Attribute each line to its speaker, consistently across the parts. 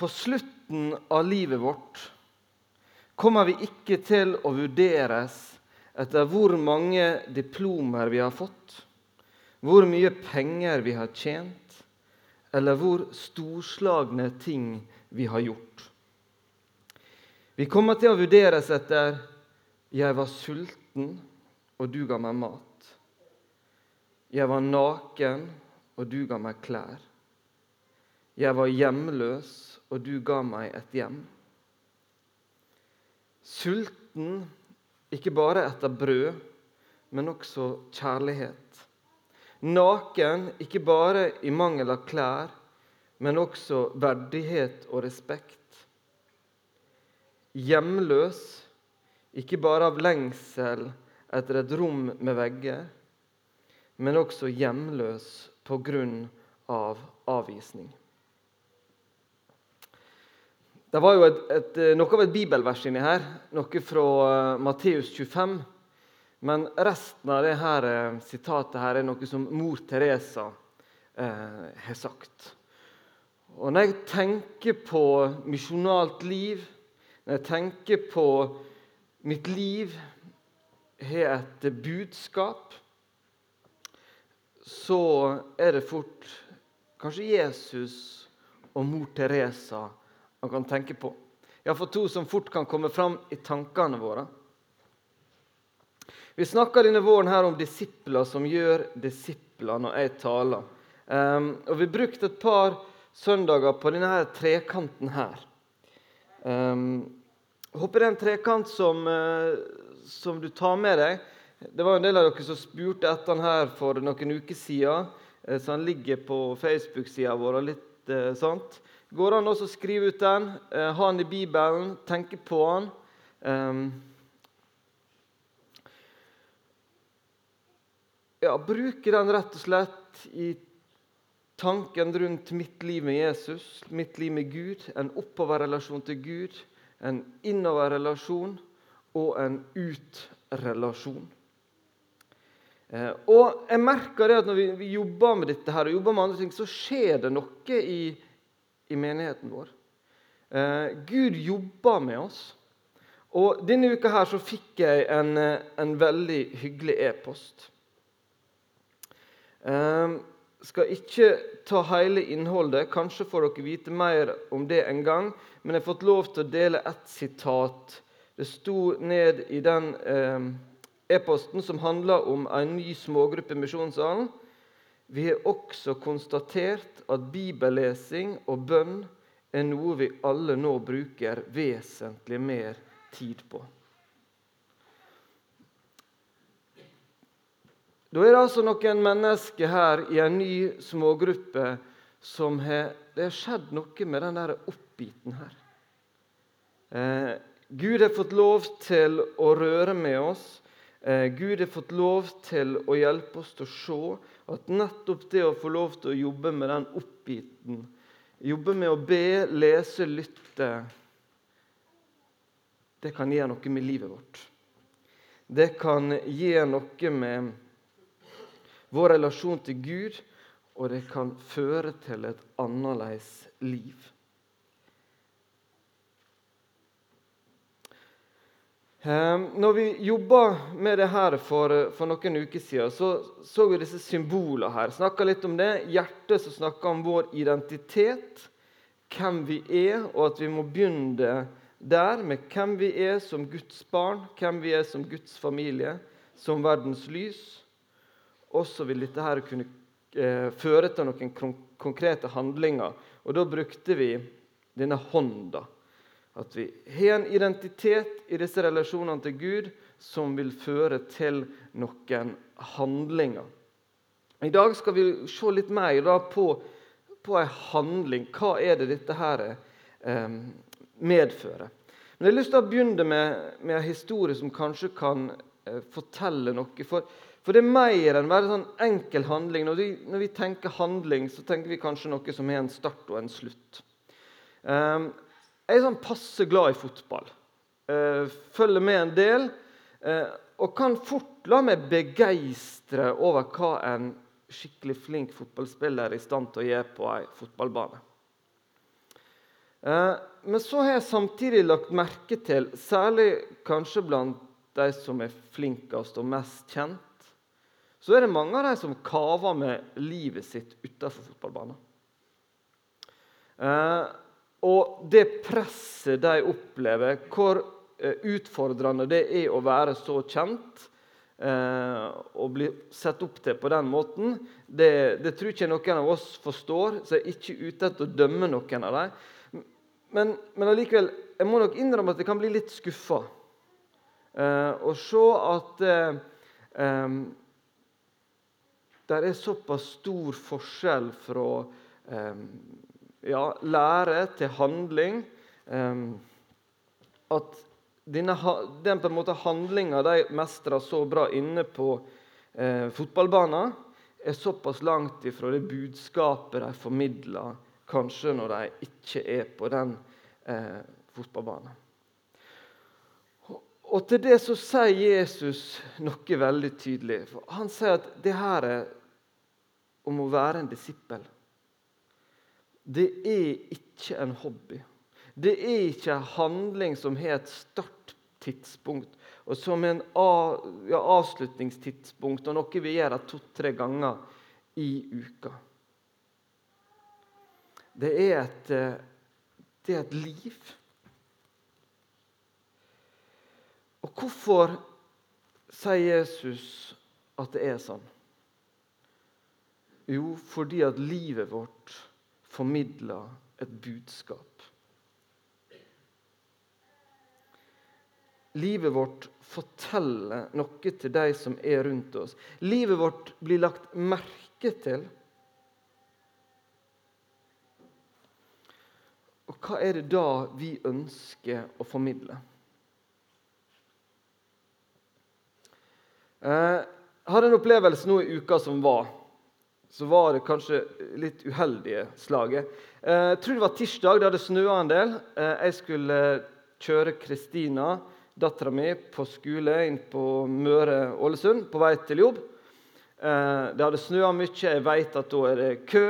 Speaker 1: på slutten av livet vårt kommer vi ikke til å vurderes etter hvor mange diplomer vi har fått, hvor mye penger vi har tjent, eller hvor storslagne ting vi har gjort. Vi kommer til å vurderes etter 'jeg var sulten, og du ga meg mat'. 'Jeg var naken, og du ga meg klær'. 'Jeg var hjemløs, og du ga meg et hjem'. Sulten ikke bare etter brød, men også kjærlighet. Naken ikke bare i mangel av klær, men også verdighet og respekt. Hjemløs ikke bare av lengsel etter et rom med vegger, men også hjemløs på grunn av avvisning. Det var jo et, et, eh, noe av et bibelvers inni her, noe fra uh, Matteus 25. Men resten av det her, uh, sitatet her er noe som mor Teresa uh, har sagt. Og Når jeg tenker på misjonalt liv, når jeg tenker på mitt liv har et budskap, så er det fort kanskje Jesus og mor Teresa man kan tenke på. Iallfall to som fort kan komme fram i tankene våre. Vi snakker denne våren her om disipler som gjør disipler når jeg taler. Um, og Vi brukte et par søndager på denne her trekanten her. Um, jeg håper det er en trekant som, uh, som, du tar med deg. Det var en del av dere som spurte etter den her for noen uker siden. Uh, så han ligger på Facebook-sida vår. litt uh, sånt går an å skrive ut den, eh, ha den i Bibelen, tenke på den. Eh, ja, bruke den rett og slett i tanken rundt mitt liv med Jesus, mitt liv med Gud, en oppoverrelasjon til Gud, en innoverrelasjon og en utrelasjon. Eh, og jeg merker det at Når vi, vi, jobber med dette her, og jobber med andre ting, så skjer det noe i i menigheten vår. Eh, Gud jobber med oss. Og Denne uka her så fikk jeg en, eh, en veldig hyggelig e-post. Eh, skal ikke ta hele innholdet, kanskje får dere vite mer om det en gang. Men jeg har fått lov til å dele ett sitat. Det sto ned i den eh, e-posten som handler om en ny smågruppe i Misjonssalen. Vi har også konstatert at bibellesing og bønn er noe vi alle nå bruker vesentlig mer tid på. Da er det altså noen mennesker her i en ny smågruppe som har Det har skjedd noe med den der oppbiten her. Eh, Gud har fått lov til å røre med oss. Eh, Gud har fått lov til å hjelpe oss til å se at nettopp det å få lov til å jobbe med den oppgitten, jobbe med å be, lese, lytte Det kan gjøre noe med livet vårt. Det kan gjøre noe med vår relasjon til Gud, og det kan føre til et annerledes liv. Når vi jobba med det her for, for, noen uker siden, så så vi disse symbolene her. Snakka litt om det. Hjertet som snakker om vår identitet, hvem vi er, og at vi må begynne der med hvem vi er som Guds barn, hvem vi er som Guds familie, som verdens lys. Og så vil dette her kunne eh, føre til noen konkrete handlinger. Og da brukte vi denne hånda. At vi har en identitet i disse relasjonene til Gud som vil føre til noen handlinger. I dag skal vi se litt mer på, på en handling. Hva er det dette her eh, medfører? Men Jeg har lyst til å begynne med, med en historie som kanskje kan eh, fortelle noe. For, for, det er mer enn bare sånn enkel handling. Når vi, når vi, tenker handling, så tenker vi kanskje noe som har en start og en slutt. Um, jeg er sånn passe glad i fotball. Eh, følger med en del. Eh, og kan fort la meg begeistre over hva en skikkelig flink fotballspiller er i stand til å gjøre på ei fotballbane. Eh, men så har jeg samtidig lagt merke til, særlig kanskje blant de som er flinkest og mest kjent, så er det mange av de som kaver med livet sitt utenfor fotballbanen. Og det presset de opplever, hvor eh, utfordrende det er å være så kjent eh, og bli sett opp til på den måten, det, det, tror ikke noen av oss forstår, så jeg er ikke ute etter å dømme noen av dem. Men, men allikevel, jeg må nok innrømme at jeg kan bli litt skuffa. Eh, og se at eh, eh, det er såpass stor forskjell fra eh, ja, lære til handling at denne, den på en måte handlinga de mestrer så bra inne på eh, fotballbanen, er såpass langt ifra det budskapet de formidler, kanskje når de ikke er på den eh, fotballbanen. Og til det så sier Jesus noe veldig tydelig. For han sier at det her er om å være en disippel. Det er ikke en hobby. Det er ikke en handling som har et starttidspunkt og som en avslutningstidspunkt og noe vi gjør to-tre ganger i uka. Det er et, eh, det er et liv. Og hvorfor sier Jesus at det er sånn? Jo, fordi at livet vårt formidler et budskap. Livet vårt forteller noe til de som er rundt oss. Livet vårt blir lagt merke til. Og hva er det da vi ønsker å formidle? Jeg eh, hadde en opplevelse nå i uka som var så var det kanskje litt uheldige slaget. Eh, jeg tror det var tirsdag, det hadde snøa en del. Eh, jeg skulle kjøre Kristina, dattera mi, på skole inn på Møre-Ålesund på vei til jobb. Eh, det hadde snøa mye, jeg vet at da er det kø.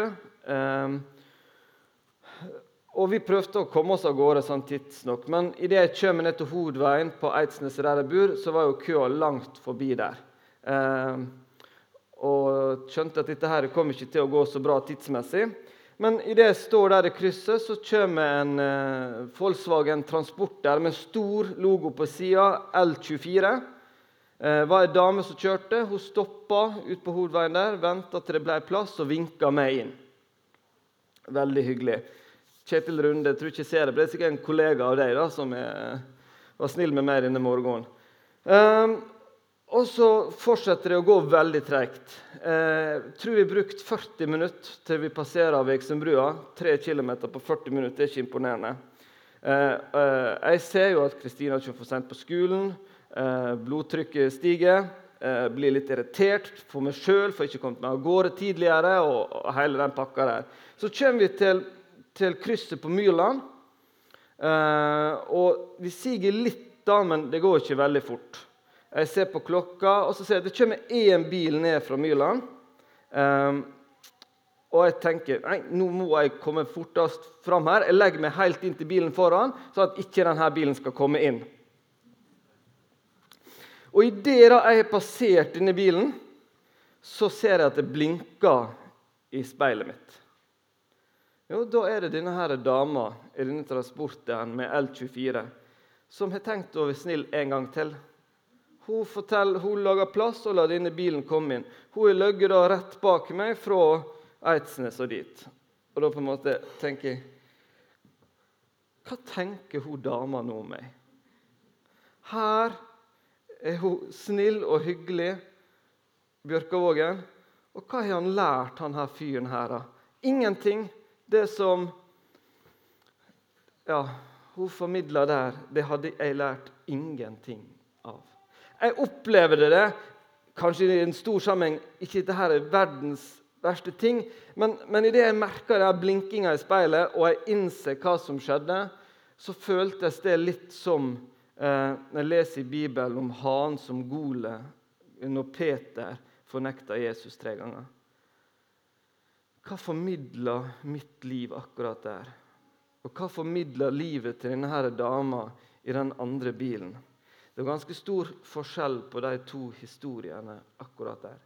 Speaker 1: Og vi prøvde å komme oss av gårde sånn tidsnok, men idet jeg kommer ned til hovedveien på Eidsneset der jeg bor, så var jo køa langt forbi der og skjønte at dette her kom ikke til å gå så bra tidsmessig. Men idet jeg står der i krysset, så kommer en eh, Volkswagen Transporter med stor logo på sida, L24. Eh, var ei dame som kjørte. Hun stoppa ute på hovedveien der, venta til det ble plass, og vinka meg inn. Veldig hyggelig. Kjetil Runde, jeg tror ikke jeg ser det, det er sikkert en kollega av deg da, som er, var snill med meg denne morgenen. Um, og så fortsetter det å gå veldig tregt. Eh, tror vi brukte 40 minutter til vi passerer Veksunbrua. 3 km på 40 minutter er ikke imponerende. Eh, eh, jeg ser jo at Kristina kommer for sent på skolen. Blodtrykket stiger. Blir litt irritert for meg sjøl for ikke kommet meg av gårde tidligere. Og, og, hele den pakka der. Så kommer vi til, til krysset på Myrland. Og vi siger litt, da, men det går ikke veldig fort. Jeg ser på klokka, og så ser jeg at det kommer én bil ned fra Myrland. Um, og jeg tenker nei, nå må jeg komme fortest fram her. Jeg legger meg helt inn til bilen foran, så at ikke denne bilen skal komme inn. Og idet jeg har passert denne bilen, så ser jeg at det blinker i speilet mitt. Jo, Da er det denne her dama i denne transporten med L24 som har tenkt å være snill en gang til. Hun, forteller, hun lager plass og lar denne bilen komme inn. Hun har ligget rett bak meg fra Eidsnes og dit. Og da på en måte tenker jeg Hva tenker hun dama nå om meg? Her er hun snill og hyggelig, Bjørkavågen. Og hva har han lært, han her fyren her? da? Ingenting. Det som ja, hun formidla der, det hadde jeg lært ingenting av. Jeg opplevde det kanskje i en stor sammenheng. Ikke dette er verdens verste ting, men, men idet jeg merka blinkinga i speilet og jeg innser hva som skjedde, så føltes det litt som eh, når jeg leser i Bibelen om hanen som gole når Peter fornekta Jesus tre ganger. Hva formidla mitt liv akkurat der? Og hva formidler livet til denne her dama i den andre bilen? Det er ganske stor forskjell på de to historiene akkurat der.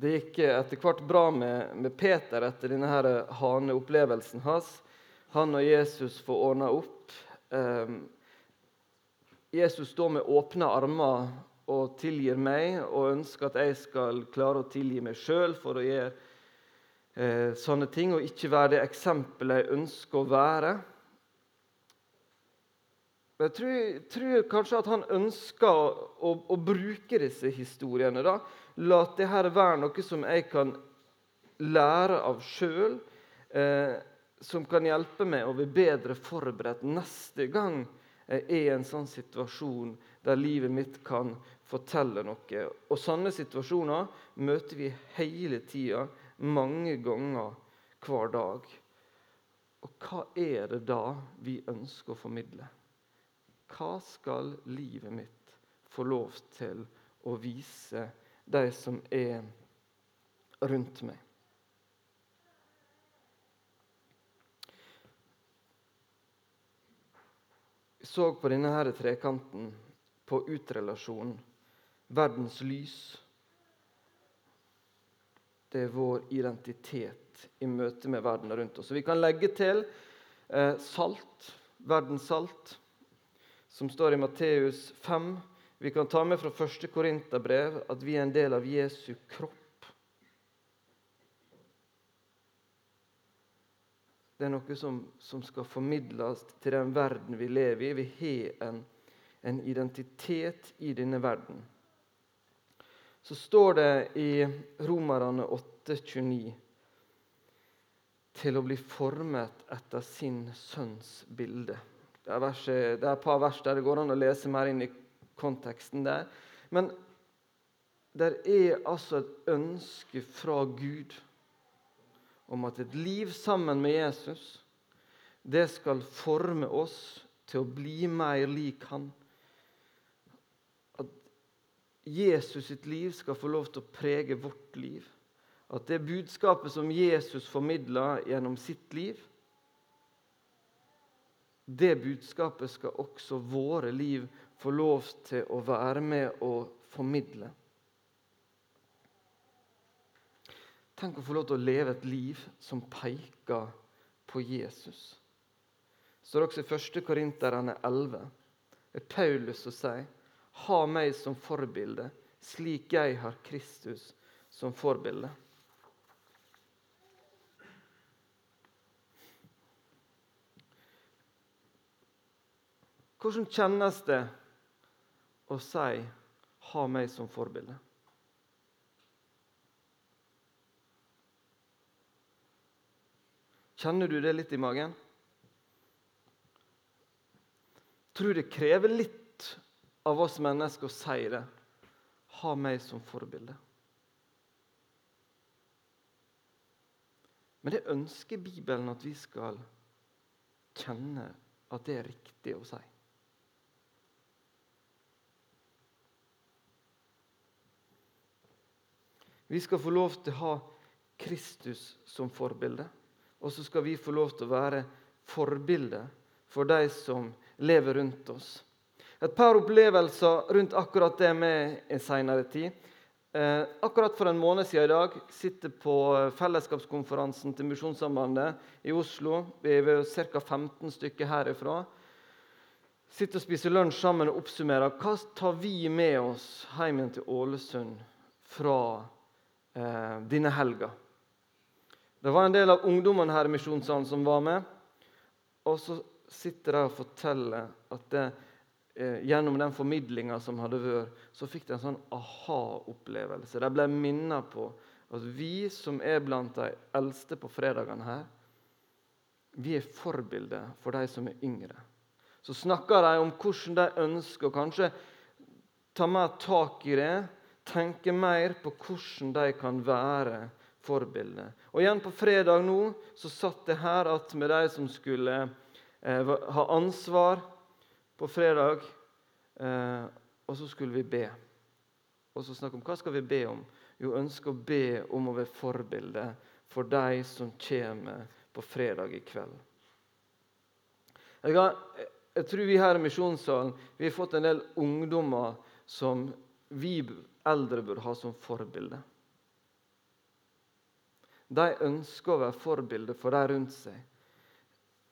Speaker 1: Det gikk etter hvert bra med, Peter etter denne her haneopplevelsen hans. Han og Jesus får ordna opp. Jesus står med åpne armer og tilgir meg og ønsker at jeg skal klare å tilgi meg sjøl for å gjøre eh, sånne ting og ikke være det eksempelet jeg ønsker å være. Jeg tror, tror kanskje at han ønsker å, å, å bruke disse historiene. da. La her være noe som jeg kan lære av sjøl, eh, som kan hjelpe meg å bli bedre forberedt neste gang jeg er i en sånn situasjon der livet mitt kan fortelle noe. Og Sånne situasjoner møter vi hele tida, mange ganger hver dag. Og hva er det da vi ønsker å formidle? Hva skal livet mitt få lov til å vise de som er rundt meg? Vi så på denne her trekanten på utrelasjonen verdens lys. Det er vår identitet i møte med verden rundt oss. Så vi kan legge til eh, salt, verdens salt, som står i Matteus 5. Vi kan ta med fra 1. Korinterbrev at vi er en del av Jesu kropp. Det er noe som, som skal formidles til den verden vi lever i. Vi har en, en identitet i denne verden så står det i Romerne 8,29 til å bli formet etter sin sønns bilde. Det er, verset, det er, et par vers der det går an å lese mer inn i konteksten der. Men det er altså et ønske fra Gud om at et liv sammen med Jesus det skal forme oss til å bli mer lik Han. At Jesus sitt liv skal få lov til å prege vårt liv. At det budskapet som Jesus formidla gjennom sitt liv, det budskapet skal også våre liv få lov til å være med og formidle. Tenk å få lov til å leve et liv som peker på Jesus. Det står også i 1. Korinterne 11. Det er Paulus som sier ha meg som forbilde, slik jeg har Kristus som forbilde. Hvordan kjennes det å si 'ha meg som forbilde'? Kjenner du det litt i magen? Tror det krever litt av oss mennesker å si det. Ha meg som forbilde. Men det ønsker Bibelen at vi skal kjenne at det er riktig å si. Vi skal få lov til å ha Kristus som forbilde. Og så skal vi få lov til å være forbilde for de som lever rundt oss. Et par opplevelser rundt akkurat det med en seinere tid. Eh, akkurat for en måned siden i dag sitter på fellesskapskonferansen til Misjonssambandet i Oslo. Vi er ca. 15 stykker herifra. Sitter og spiser lunsj sammen og oppsummerer hva tar vi med oss hjem til Ålesund fra eh, denne helga. Det var en del av ungdommene her i Misjonssalen som var med. Og så sitter de og forteller at det, eh, gjennom den formidlinga som hadde vært, så fikk de en sånn aha-opplevelse. De ble minnet på at vi som er blant de eldste på fredagene her, vi er forbilder for de som er yngre. Så snakker de om hvordan de ønsker å kanskje ta mer tak i det, tenke mer på hvordan de kan være forbilder. Og igjen på fredag nå så satt jeg her med de som skulle eh, ha ansvar på fredag, eh, og så skulle vi be. Og så snakke om hva skal vi be om? Jo, ønske å be om å være forbilde for de som kommer på fredag i kveld. Jeg, har, jeg tror vi her i Misjonssalen vi har fått en del ungdommer som vi eldre burde ha som forbilde. De ønsker å være forbilde for de rundt seg.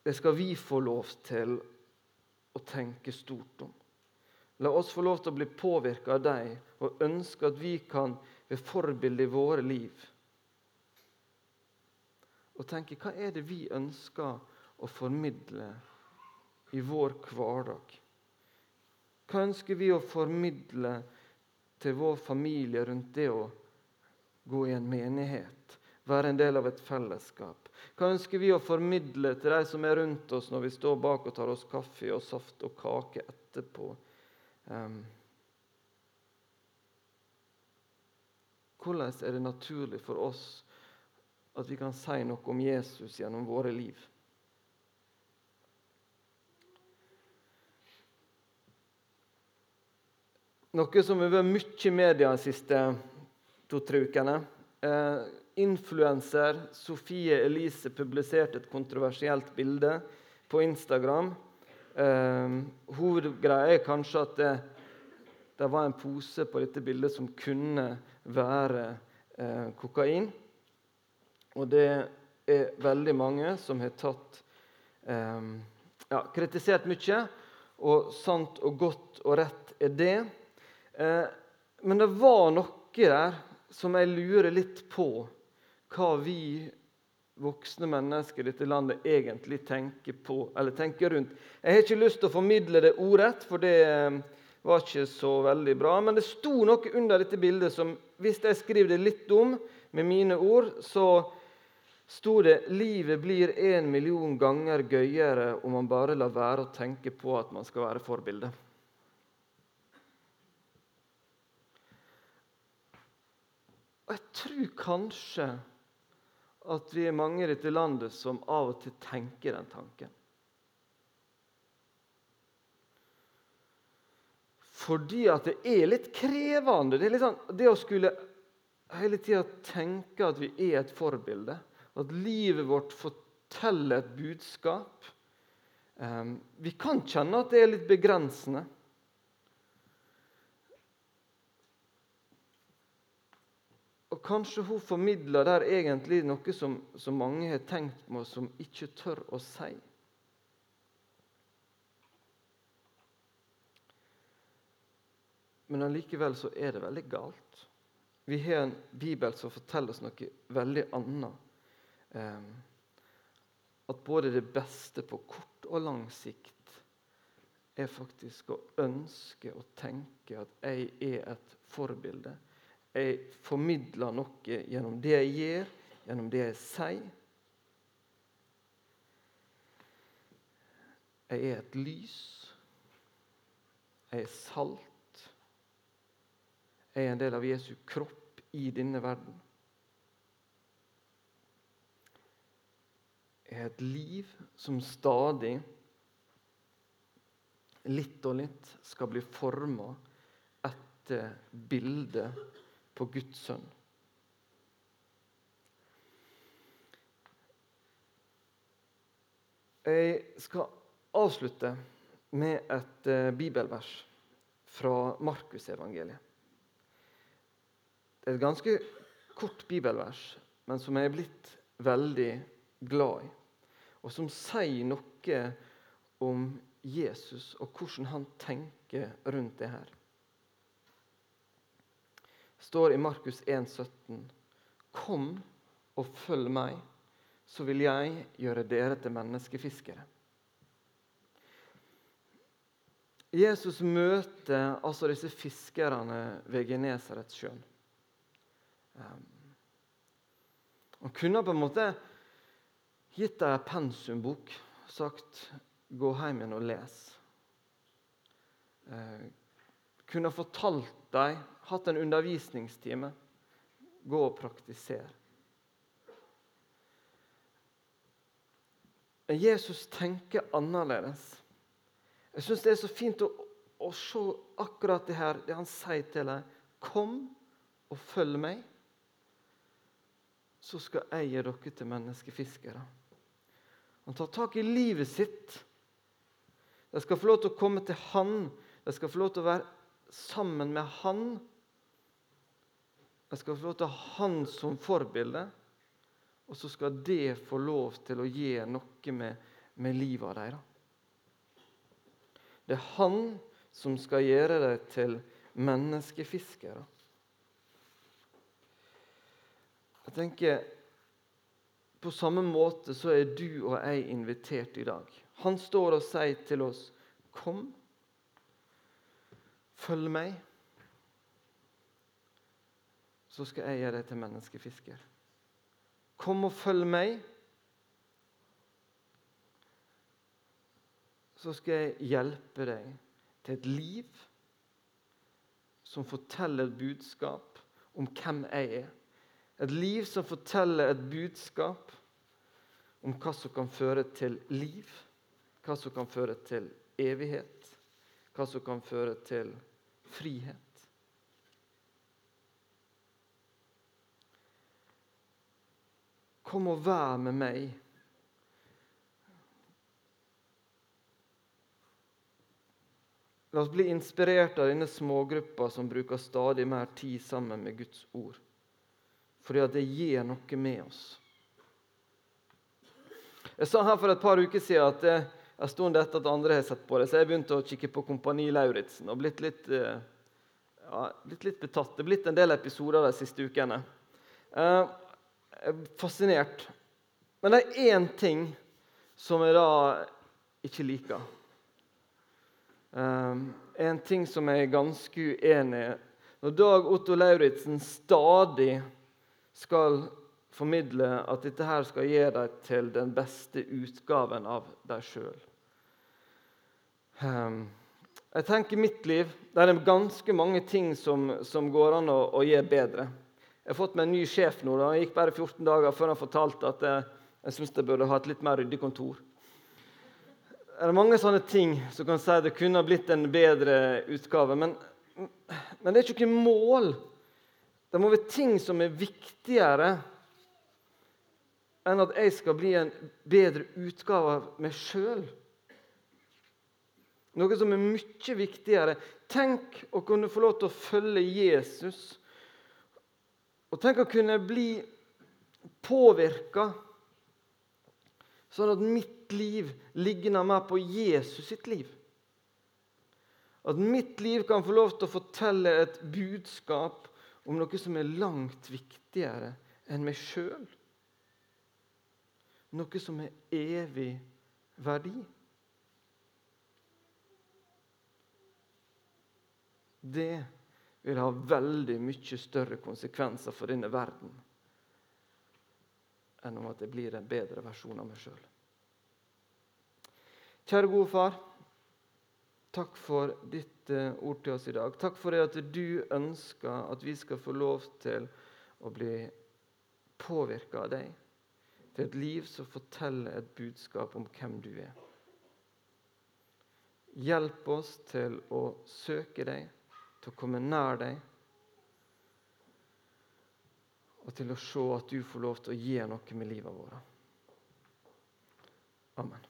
Speaker 1: Det skal vi få lov til å tenke stort om. La oss få lov til å bli påvirka av dem og ønske at vi kan være forbilde i våre liv. Og tenke hva er det vi ønsker å formidle i vår hverdag? Hva ønsker vi å formidle til vår familie rundt det å gå i en menighet? Være en del av et fellesskap? Hva ønsker vi å formidle til de som er rundt oss når vi står bak og tar oss kaffe og saft og kake etterpå? Um, hvordan er det naturlig for oss at vi kan si noe om Jesus gjennom våre liv? Noe som har vært mye i media de siste to-tre ukene. Eh, influenser Sofie Elise publiserte et kontroversielt bilde på Instagram Eh, hovedgreia er kanskje at det, det, var en pose på dette bildet som kunne være eh, kokain. Og det er veldig mange som har tatt eh, ja, kritisert mye. Og sant og godt og rett er det. Eh, men det var noe der som jeg lurer litt på hva vi voksne mennesker i dette landet egentlig tenker på eller tenker rundt. Jeg har ikke lyst til å formidle det ordrett, for det eh, var ikke så veldig bra. Men det sto noe under dette bildet som, hvis jeg skriver det litt om med mine ord, så sto det 'Livet blir en million ganger gøyere om man bare lar være å tenke på at man skal være forbilde'. Og jeg tror kanskje at vi er mange i dette landet som av og til tenker den tanken. Fordi at det er litt krevende. Det, litt sånn, det å skulle hele tida tenke at vi er et forbilde, at livet vårt forteller et budskap. Um, vi kan kjenne at det er litt begrensende. Og kanskje hun formidler der egentlig noe som, som mange har tenkt på, som ikke tør å si. Men allikevel så er det veldig galt. Vi har en bibel som forteller oss noe veldig annet. At både det beste på kort og lang sikt er faktisk å ønske og tenke at jeg er et forbilde jeg formidler noe gjennom det jeg gjør, gjennom det jeg sier. Jeg er et lys. Jeg er salt. Jeg er en del av Jesu kropp i denne verden. Jeg er et liv som stadig, litt og litt, skal bli forma etter bildet på Guds sønn. Jeg skal avslutte med et uh, bibelvers fra Markusevangeliet. Det er et ganske kort bibelvers, men som jeg er blitt veldig glad i. Og som sier noe om Jesus og hvordan han tenker rundt det her står i Markus 1,17.: Kom og følg meg, så vil jeg gjøre dere til menneskefiskere. Jesus møter altså disse fiskerne ved Genesaretsjøen. Um, han kunne på en måte gitt dem en pensumbok sagt 'gå hjem igjen og les'. Uh, kunne fortalt dem hatt en undervisningstime. Gå og praktisere. Men Jesus tenker annerledes. Jeg syns det er så fint å, å, se akkurat det her, det han sier til deg. Kom og følg meg, så skal jeg gi dere til menneskefiskere. Han tar tak i livet sitt. De skal få lov til å komme til Han. De skal få lov til å være sammen med Han. Jeg skal få lov til å ha Han som forbilde. Og så skal det få lov til å gi noe med, med livet deres. Det er Han som skal gjøre dem til menneskefiskere. Jeg tenker På samme måte så er du og jeg invitert i dag. Han står og sier til oss, 'Kom, følg meg.' Så skal jeg gjøre deg til menneskefisker. Kom og følg meg. Så skal jeg hjelpe deg til et liv som forteller et budskap om hvem jeg er. Et liv som forteller et budskap om hva som kan føre til liv, hva som kan føre til evighet, hva som kan føre til frihet. Kom og vær med meg. La oss bli inspirert av denne smågruppa som bruker stadig mer tid sammen med Guds ord fordi at det gir noe med oss. Jeg sa her for et par uker siden at eh, stund etter at andre har sett på det, så jeg begynte å kikke på Kompani Lauritzen og blitt litt, eh, ja, blitt litt betatt. Det er blitt en del episoder de siste ukene. Eh, jeg er fascinert. Men det er én ting som jeg da ikke liker. En ting som jeg er ganske uenig i. Når Dag Otto Lauritzen stadig skal formidle at dette her skal gi deg til den beste utgaven av deg sjøl. Ehm, jeg tenker mitt liv det er ganske mange ting som, som går an å, å, gjøre bedre. Jeg har fått meg en ny sjef nå. Det gikk bare 14 dager før han fortalte at jeg, jeg syns jeg burde ha et litt mer ryddig kontor. Det er mange sånne ting som kan si at det kunne ha blitt en bedre utgave. Men, men det er ikke noe mål det må være ting som er viktigere enn at jeg skal bli en bedre utgave av meg sjøl. Noe som er mye viktigere. Tenk å kunne få lov til å følge Jesus. Og tenk å kunne bli påvirka, sånn at mitt liv ligner mer på Jesus sitt liv. At mitt liv kan få lov til å fortelle et budskap om noe som er langt viktigere enn meg sjøl. Noe som er evig verdi. Det vil ha veldig mye større konsekvenser for denne verden enn om at det blir en bedre versjon av meg sjøl. Kjære gode far. Takk for ditt eh, ord til oss i dag. Takk for det at du ønsker at vi skal få lov til å bli påvirka av deg. Til et liv som forteller et budskap om hvem du er. Hjelp oss til å søke deg, til å komme nær deg. Og til å se at du får lov til å gi noe med livet vårt. Amen.